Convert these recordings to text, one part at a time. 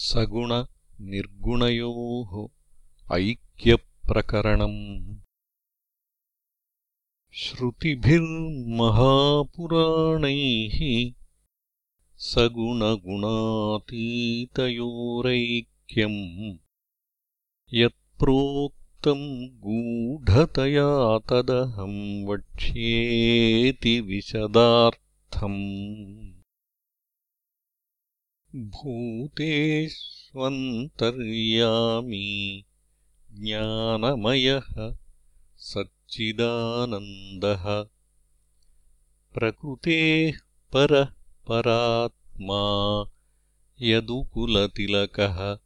सगुणनिर्गुणयोः ऐक्यप्रकरणम्। श्रुतिभिर्महापुराणैः सगुणगुणातीतयोरैक्यम्। यत्प्रोक्तम् गूढतया तदहम् वक्ष्येति विशदार्थम् भूतेष्वन्तर्यामी। ज्ञानमयः सच्चिदानन्दः। प्रकृतेः परः परात्मा यदुकुलतिलकः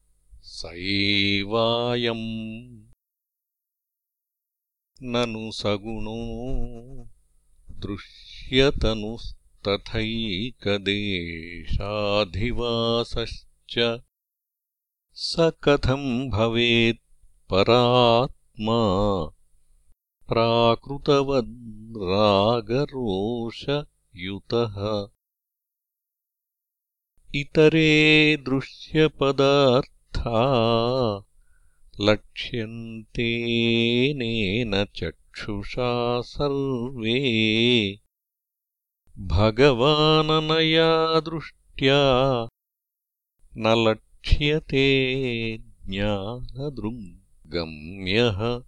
स एवायम्। ननु सगुणो दृश्यतनुः तथैकदेशाधिवासश्च स कथम् भवेत्परात्मा प्राकृतवद्रागरोषयुतः। इतरे दृश्यपदार्था लक्ष्यन्तेनेन चक्षुषा सर्वे भगवाननया दृष्ट्या न लक्ष्यते ज्ञानदृग्गम्यः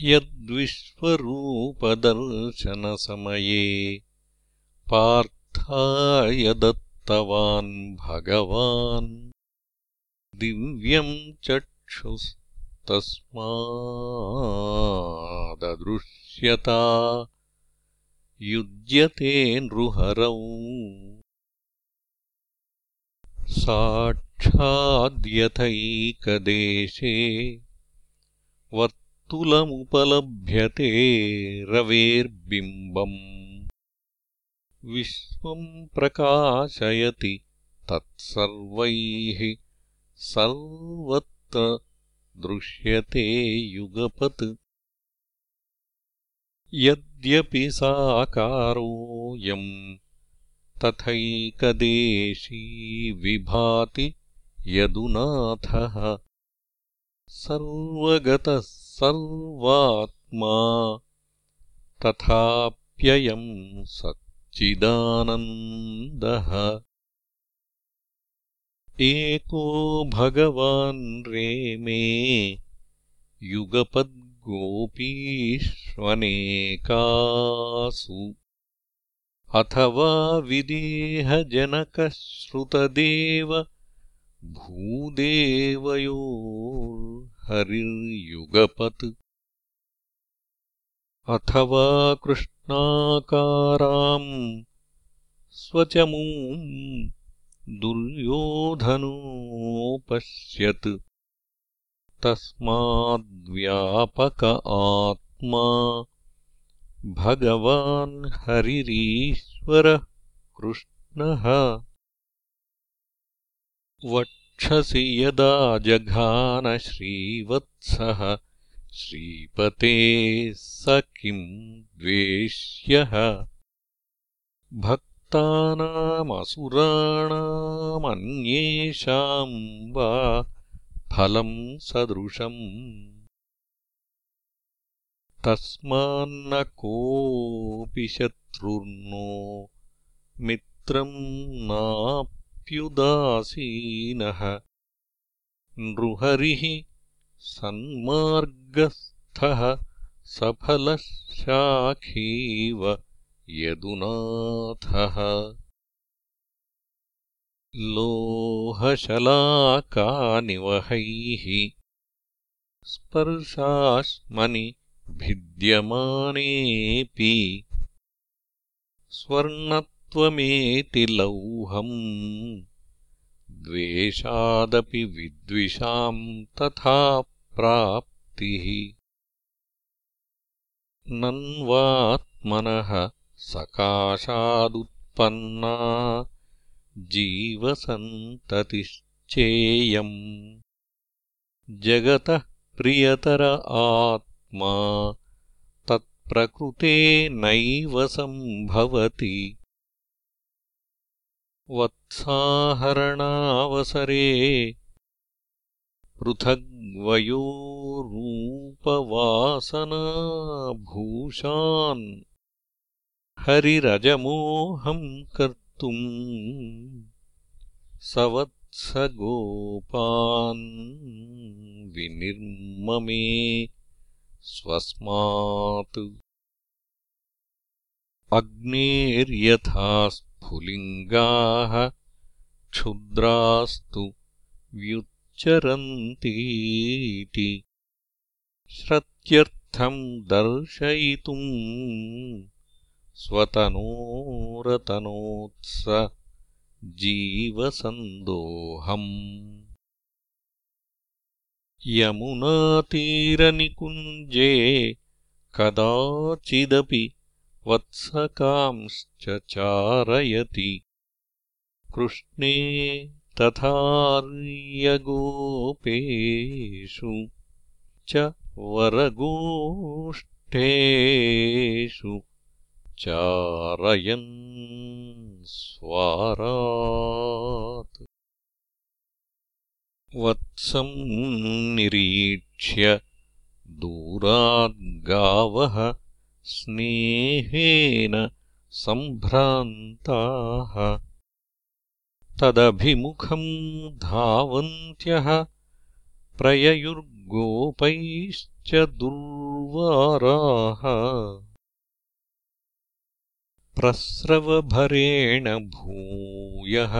यद्विश्वरूपदर्शनसमये पार्थाय दत्तवान् भगवान्। दिव्यम् चक्षुस्तस्माददृश्यता युज्यते नृहरौ साक्षाद्यथैकदेशे वर्तुलमुपलभ्यते रवेर्बिम्बम्। विश्वम् प्रकाशयति तत्सर्वैः सर्वत्र दृश्यते युगपत् यद्यपि साकारोऽयम् तथैकदेशी विभाति यदुनाथः सर्वगतः सर्वात्मा तथाप्ययम् सच्चिदानन्दः। एको भगवान् रेमे युगपद् गोपीष्वनेकासु अथवा विदेहजनकश्रुतदेव भूदेवयोर्हरिर्युगपत्। अथवा कृष्णाकाराम् स्वचमूम् दुर्योधनोऽपश्यत् तस्माद्व्यापक आत्मा। भगवान् हरिरीश्वरः कृष्णः। वक्षसि यदा जघानश्रीवत्सः श्रीपते स किम् द्वेष्यः। भक्तानामसुराणामन्येषाम् वा फलम् सदृशम्। तस्मान्न कोऽपि शत्रुर्नो मित्रम् नाप्युदासीनः। नृहरिः सन्मार्गस्थः सफलशाखीव यदुनाथः लोहशलाकानिवहैः स्पर्शाश्मनि भिद्यमानेऽपि स्वर्णत्वमेति लौहम् द्वेषादपि विद्विषाम् तथा प्राप्तिः। नन्वात्मनः सकाशादुत्पन्ना जीवसन्ततिश्चेयम्। जगतः प्रियतर आत्मा तत्प्रकृते नैव सम्भवति। वत्साहरणावसरे पृथग्वयोरूपवासनाभूषान्। हरिरजमोहम् स वत्सगोपान् विनिर्ममे स्वस्मात् अग्नेर्यथा स्फुलिङ्गाः क्षुद्रास्तु व्युच्चरन्तीति श्रत्यर्थम् दर्शयितुम् स्वतनोरतनोत्स जीवसन्दोहम्। यमुनातीरनिकुञ्जे कदाचिदपि वत्सकांश्च चारयति। कृष्णे तथार्यगोपेषु च वरगोष्ठेषु चारयन् स्वारात्। वत्सम् निरीक्ष्य दूराद्गावः स्नेहेन सम्भ्रान्ताः। तदभिमुखम् धावन्त्यः प्रययुर्गोपैश्च दुर्वाराः प्रस्रवभरेण भूयः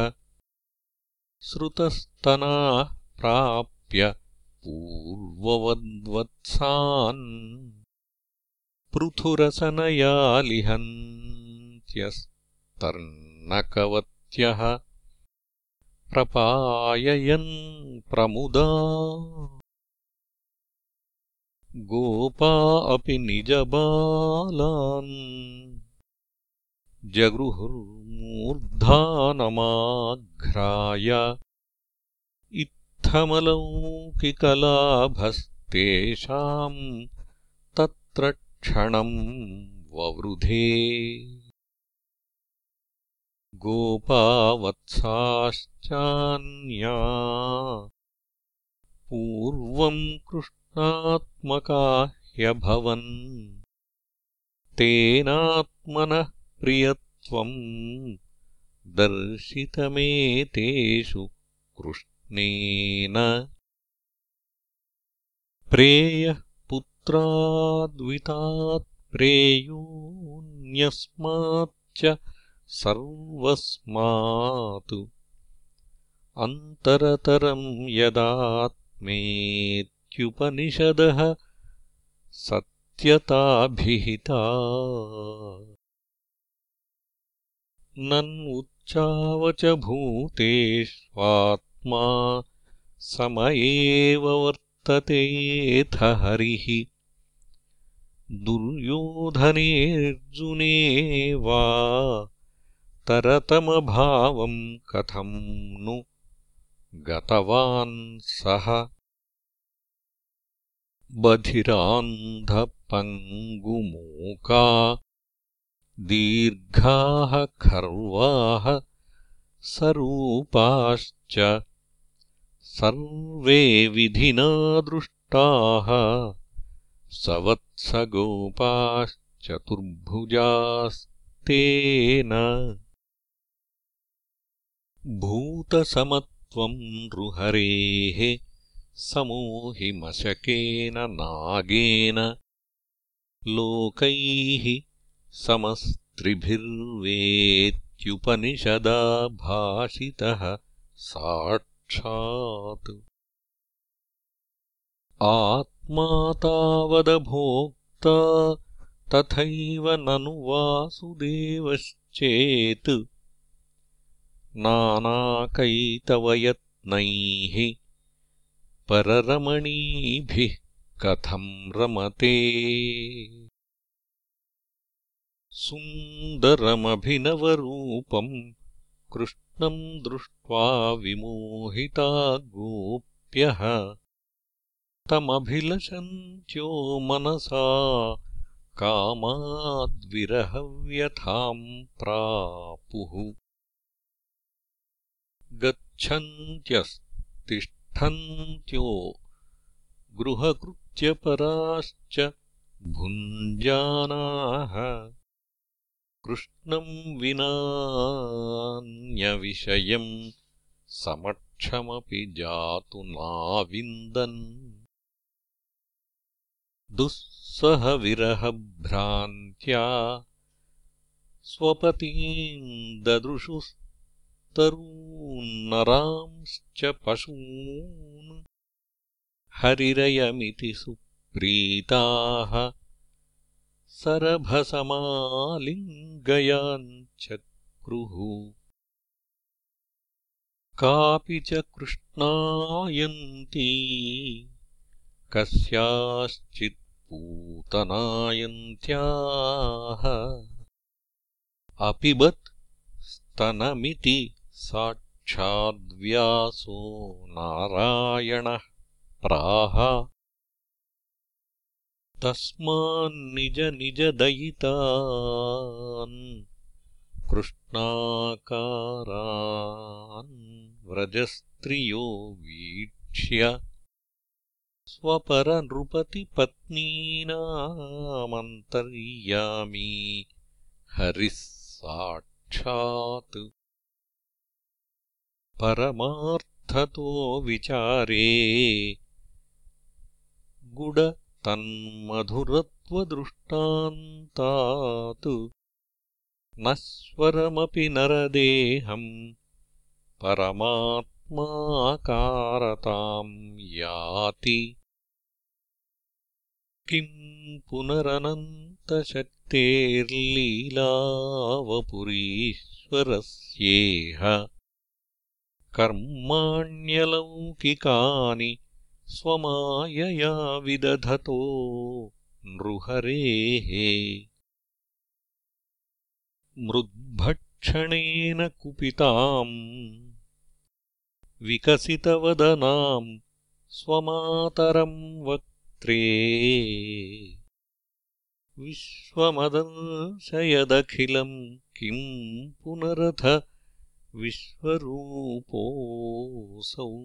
श्रुतस्तनाः प्राप्य पूर्ववद्वत्सान् पृथुरसनयालिहन्त्यस्तर्णकवत्यः प्रपाययन् प्रमुदा। गोपा अपि निजबालान् जगृहुर्मूर्धानमाघ्राय इत्थमलौकिकलाभस्तेषाम् तत्र क्षणम् ववृधे। गोपावत्साश्चान्या पूर्वम् कृष्णात्मका ह्यभवन् तेनात्मनः प्रियत्वम् दर्शितमेतेषु कृष्णेन प्रेयः पुत्राद्वितात् प्रेयोऽन्यस्माच्च सर्वस्मात् अन्तरतरम् यदात्मेत्युपनिषदः सत्यताभिहिता भूतेष्वात्मा सम एव वर्ततेऽथ हरिः। दुर्योधनेऽर्जुने वा तरतमभावम् कथम् नु गतवान् सः। बधिरान्धपङ्गुमूका दीर्घाः खर्वाः सरूपाश्च सर्वे विधिना दृष्टाः सवत्सगोपाश्चतुर्भुजास्तेन। भूतसमत्वम् नृहरेः समोहिमशकेन नागेन लोकैः समस्त्रिभिर्वेत्युपनिषदा भाषितः साक्षात्। आत्मा तावदभोक्ता तथैव ननु वासुदेवश्चेत्। नानाकैतवयत्नैः पररमणीभिः कथम् रमते सुन्दरमभिनवरूपम् कृष्णम् दृष्ट्वा विमोहिता गोप्यः। तमभिलषन्त्यो मनसा कामाद्विरहव्यथाम् प्रापुः। गच्छन्त्यस्तिष्ठन्त्यो गृहकृत्यपराश्च भुञ्जानाः कृष्णम् विनान्यविषयम् समक्षमपि जातु नाविन्दन्। दुःसहविरहभ्रान्त्या स्वपतीम् ददृशुस्तरून्नरांश्च पशून्। हरिरयमिति सुप्रीताः सरभसमालिङ्गयाञ्चक्रुः कापि च कृष्णायन्ती कस्याश्चित्पूतनायन्त्याः। अपिबत् स्तनमिति साक्षाद्व्यासो नारायणः प्राह तस्मान्निजनिजदयितान् कृष्णाकारान् व्रजस्त्रियो वीक्ष्य स्वपरनृपतिपत्नीनामन्तर्यामी हरिः साक्षात् परमार्थतो विचारे गुडतन्मधुरत्वदृष्टान्तात् नश्वरमपि नरदेहम् परमात्माकारताम् याति। किम् पुनरनन्तशक्तेर्लीलावपुरीश्वरस्येह। कर्माण्यलौकिकानि स्वमायया विदधतो नृहरेः। मृद्भक्षणेन कुपिताम् विकसितवदनाम् स्वमातरम् वक्त्रे। विश्वमदंशयदखिलम् किम् पुनरथ विश्वरूपोऽसौ